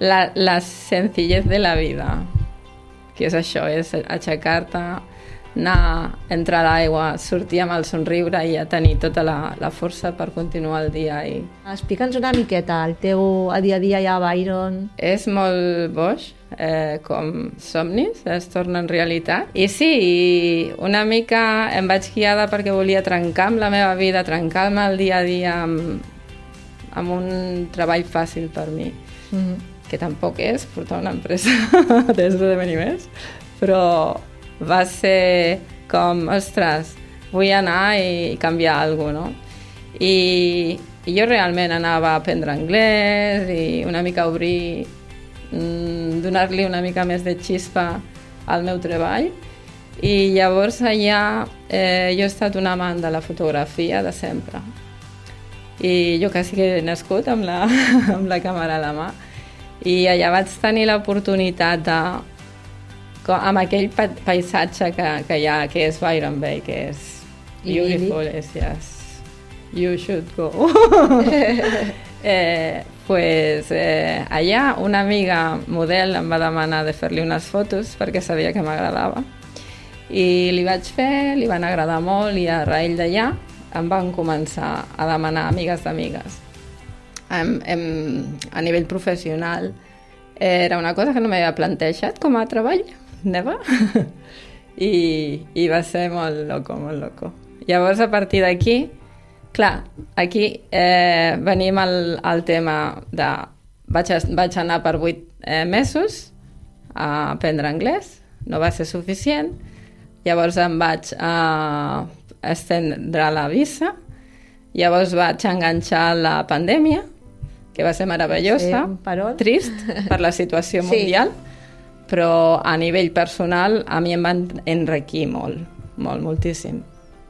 la, la senzillez de la vida, que és això, és aixecar-te, anar, entrar a l'aigua, sortir amb el somriure i a tenir tota la, la força per continuar el dia. I... Explica'ns una miqueta el teu a dia a dia allà a Byron. És molt boix, eh, com somnis, es tornen realitat. I sí, i una mica em vaig guiada perquè volia trencar amb la meva vida, trencar-me el dia a dia amb, amb un treball fàcil per mi. Mm -hmm. que tampoc és portar una empresa d'esdeveniments, però va ser com, ostres, vull anar i canviar alguna cosa, no? I, I jo realment anava a aprendre anglès i una mica obrir, mm, donar-li una mica més de xispa al meu treball. I llavors allà eh, jo he estat una amant de la fotografia de sempre. I jo quasi que he nascut amb la, amb la càmera a la mà. I allà vaig tenir l'oportunitat de amb aquell pa paisatge que, que hi ha, que és Byron Bay, que és beautiful, és yes, you should go. eh, pues eh, allà una amiga model em va demanar de fer-li unes fotos perquè sabia que m'agradava. I li vaig fer, li van agradar molt i a raïl d'allà em van començar a demanar amigues d'amigues em, a nivell professional era una cosa que no m'havia plantejat com a treball, never. I, I va ser molt loco, molt loco. Llavors, a partir d'aquí, clar, aquí eh, venim al, al tema de... Vaig, vaig anar per vuit eh, mesos a aprendre anglès, no va ser suficient, llavors em vaig a estendre la visa, llavors vaig enganxar la pandèmia, que va ser meravellosa, Sí, trist per la situació Sí. mundial, però a nivell personal a mi em van enriquir molt, molt, moltíssim.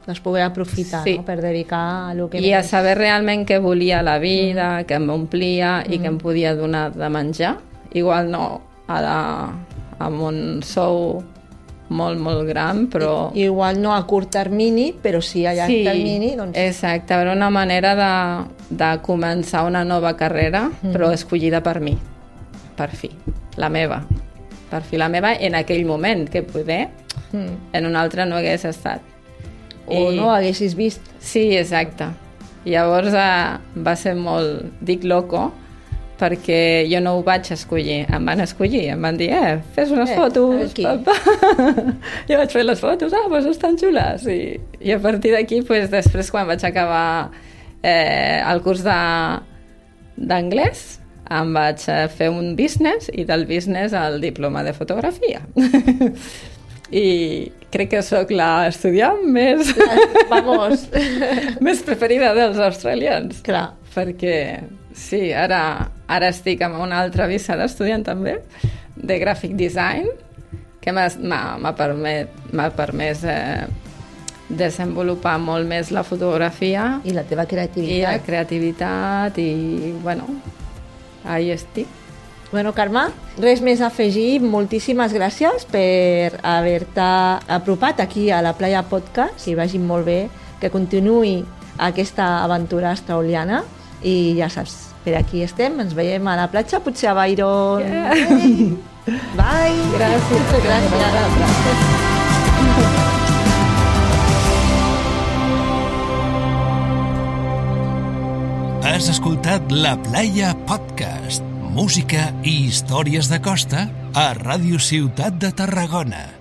Doncs poder aprofitar Sí. no? per dedicar a lo que I a saber realment què volia la vida, que m'omplia i que em podia donar de menjar. Igual no a la, amb un sou molt, molt gran, però... I, igual no a curt termini, però sí a llarg termini, doncs... exacte, era una manera de, de començar una nova carrera, Mm. però escollida per mi, per fi, la meva. Per fi la meva en aquell moment, que poder Mm. en un altre no hagués estat. O no haguessis vist. Sí, exacte. Llavors eh, va ser molt, dic loco, perquè jo no ho vaig escollir, em van escollir, em van dir, eh, fes unes Eh, fotos, aquí. papa. jo vaig fer les fotos, ah, doncs estan xules. I, i a partir d'aquí, pues, després quan vaig acabar eh, el curs de- d'anglès, em vaig eh, fer un business i del business el diploma de fotografia. I crec que sóc l'estudiant més... Vamos. més preferida dels australians. Clar. Perquè, sí, ara, ara estic amb una altra visa d'estudiant també, de graphic design, que m'ha permet, permès eh, desenvolupar molt més la fotografia I la teva i la creativitat. creativitat i, bueno, ahí estic. Bueno, Carme, res més a afegir. Moltíssimes gràcies per haver-te apropat aquí a la Playa Podcast. Que vagi molt bé, que continuï aquesta aventura australiana i ja saps, per aquí estem, ens veiem a la platja, potser a Byron. Yeah. Bye! Gràcies. Gràcies. Has escoltat La Playa Podcast. Música i històries de costa a Ràdio Ciutat de Tarragona.